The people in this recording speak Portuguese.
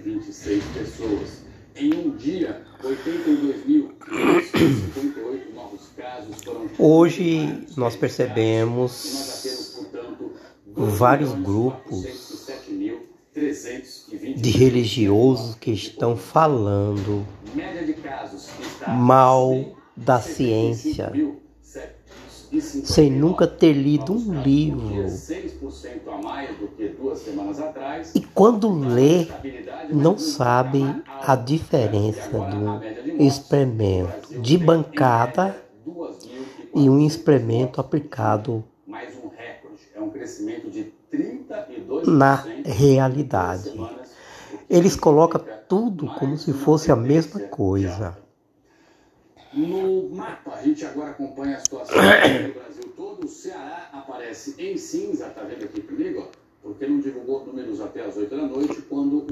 26 pessoas. Em um dia, 82.558 novos casos foram. Hoje nós percebemos vários grupos de religiosos que estão falando mal da ciência sem nunca ter lido um livro. E quando lê, não sabe a diferença do experimento de bancada e um experimento aplicado na realidade. Eles colocam tudo como se fosse a mesma coisa. No mapa, a gente agora acompanha a situação do Brasil todo. O Ceará aparece em cinza, tá vendo aqui comigo? Porque não divulgou números até as 8 da noite, quando